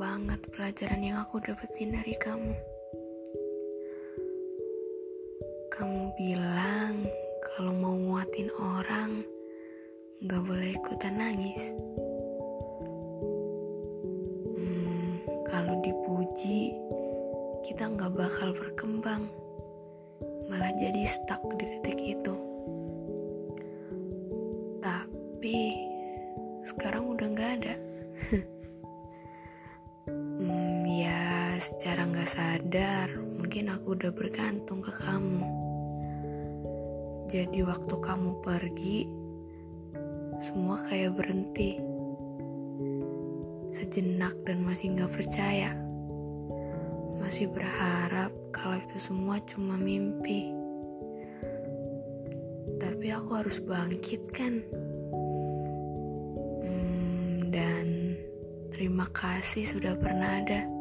pelajaran yang aku dapetin dari kamu. Kamu bilang kalau mau nguatin orang, gak boleh ikutan nangis. Hmm, kalau dipuji, kita gak bakal berkembang, malah jadi stuck di titik itu. Tapi sekarang udah gak ada. Secara gak sadar, mungkin aku udah bergantung ke kamu. Jadi waktu kamu pergi, semua kayak berhenti. Sejenak dan masih gak percaya. Masih berharap kalau itu semua cuma mimpi. Tapi aku harus bangkit kan. Hmm, dan terima kasih sudah pernah ada.